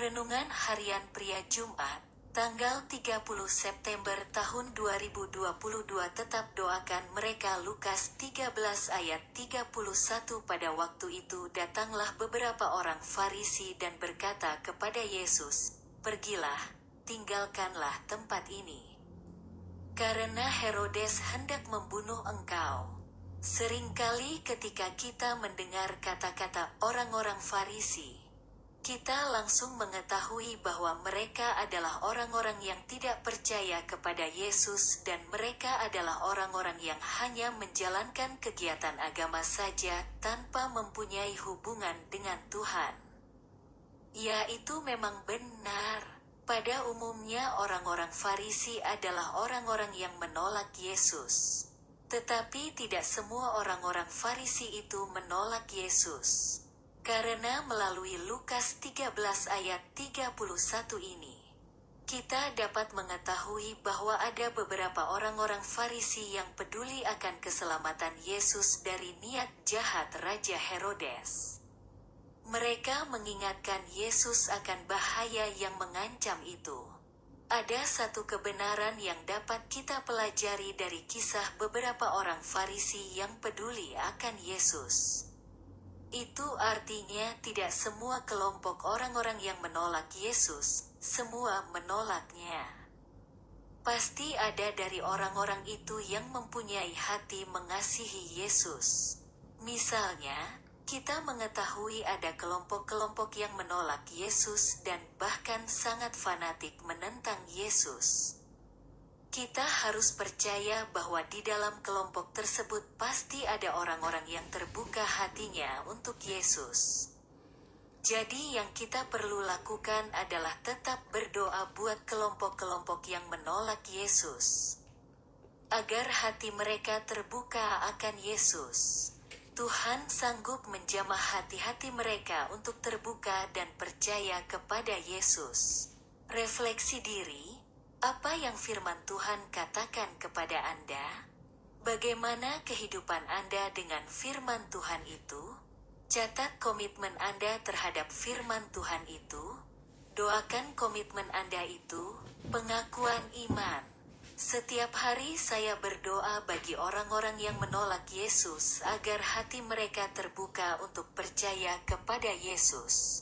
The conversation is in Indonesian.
Renungan Harian Pria Jumat, tanggal 30 September tahun 2022 tetap doakan mereka Lukas 13 ayat 31 pada waktu itu datanglah beberapa orang Farisi dan berkata kepada Yesus, Pergilah, tinggalkanlah tempat ini. Karena Herodes hendak membunuh engkau. Seringkali ketika kita mendengar kata-kata orang-orang Farisi, kita langsung mengetahui bahwa mereka adalah orang-orang yang tidak percaya kepada Yesus dan mereka adalah orang-orang yang hanya menjalankan kegiatan agama saja tanpa mempunyai hubungan dengan Tuhan. Ya itu memang benar. Pada umumnya orang-orang Farisi adalah orang-orang yang menolak Yesus. Tetapi tidak semua orang-orang Farisi itu menolak Yesus. Karena melalui Lukas 13 ayat 31 ini, kita dapat mengetahui bahwa ada beberapa orang-orang Farisi yang peduli akan keselamatan Yesus dari niat jahat Raja Herodes. Mereka mengingatkan Yesus akan bahaya yang mengancam itu. Ada satu kebenaran yang dapat kita pelajari dari kisah beberapa orang Farisi yang peduli akan Yesus. Itu artinya tidak semua kelompok orang-orang yang menolak Yesus, semua menolaknya. Pasti ada dari orang-orang itu yang mempunyai hati mengasihi Yesus. Misalnya, kita mengetahui ada kelompok-kelompok yang menolak Yesus dan bahkan sangat fanatik menentang Yesus. Kita harus percaya bahwa di dalam kelompok tersebut pasti ada orang-orang yang terbuka hatinya untuk Yesus. Jadi, yang kita perlu lakukan adalah tetap berdoa buat kelompok-kelompok yang menolak Yesus, agar hati mereka terbuka akan Yesus. Tuhan sanggup menjamah hati-hati mereka untuk terbuka dan percaya kepada Yesus. Refleksi diri, apa yang firman Tuhan katakan kepada Anda? Bagaimana kehidupan Anda dengan firman Tuhan itu? Catat komitmen Anda terhadap firman Tuhan itu. Doakan komitmen Anda itu, pengakuan iman. Setiap hari saya berdoa bagi orang-orang yang menolak Yesus agar hati mereka terbuka untuk percaya kepada Yesus.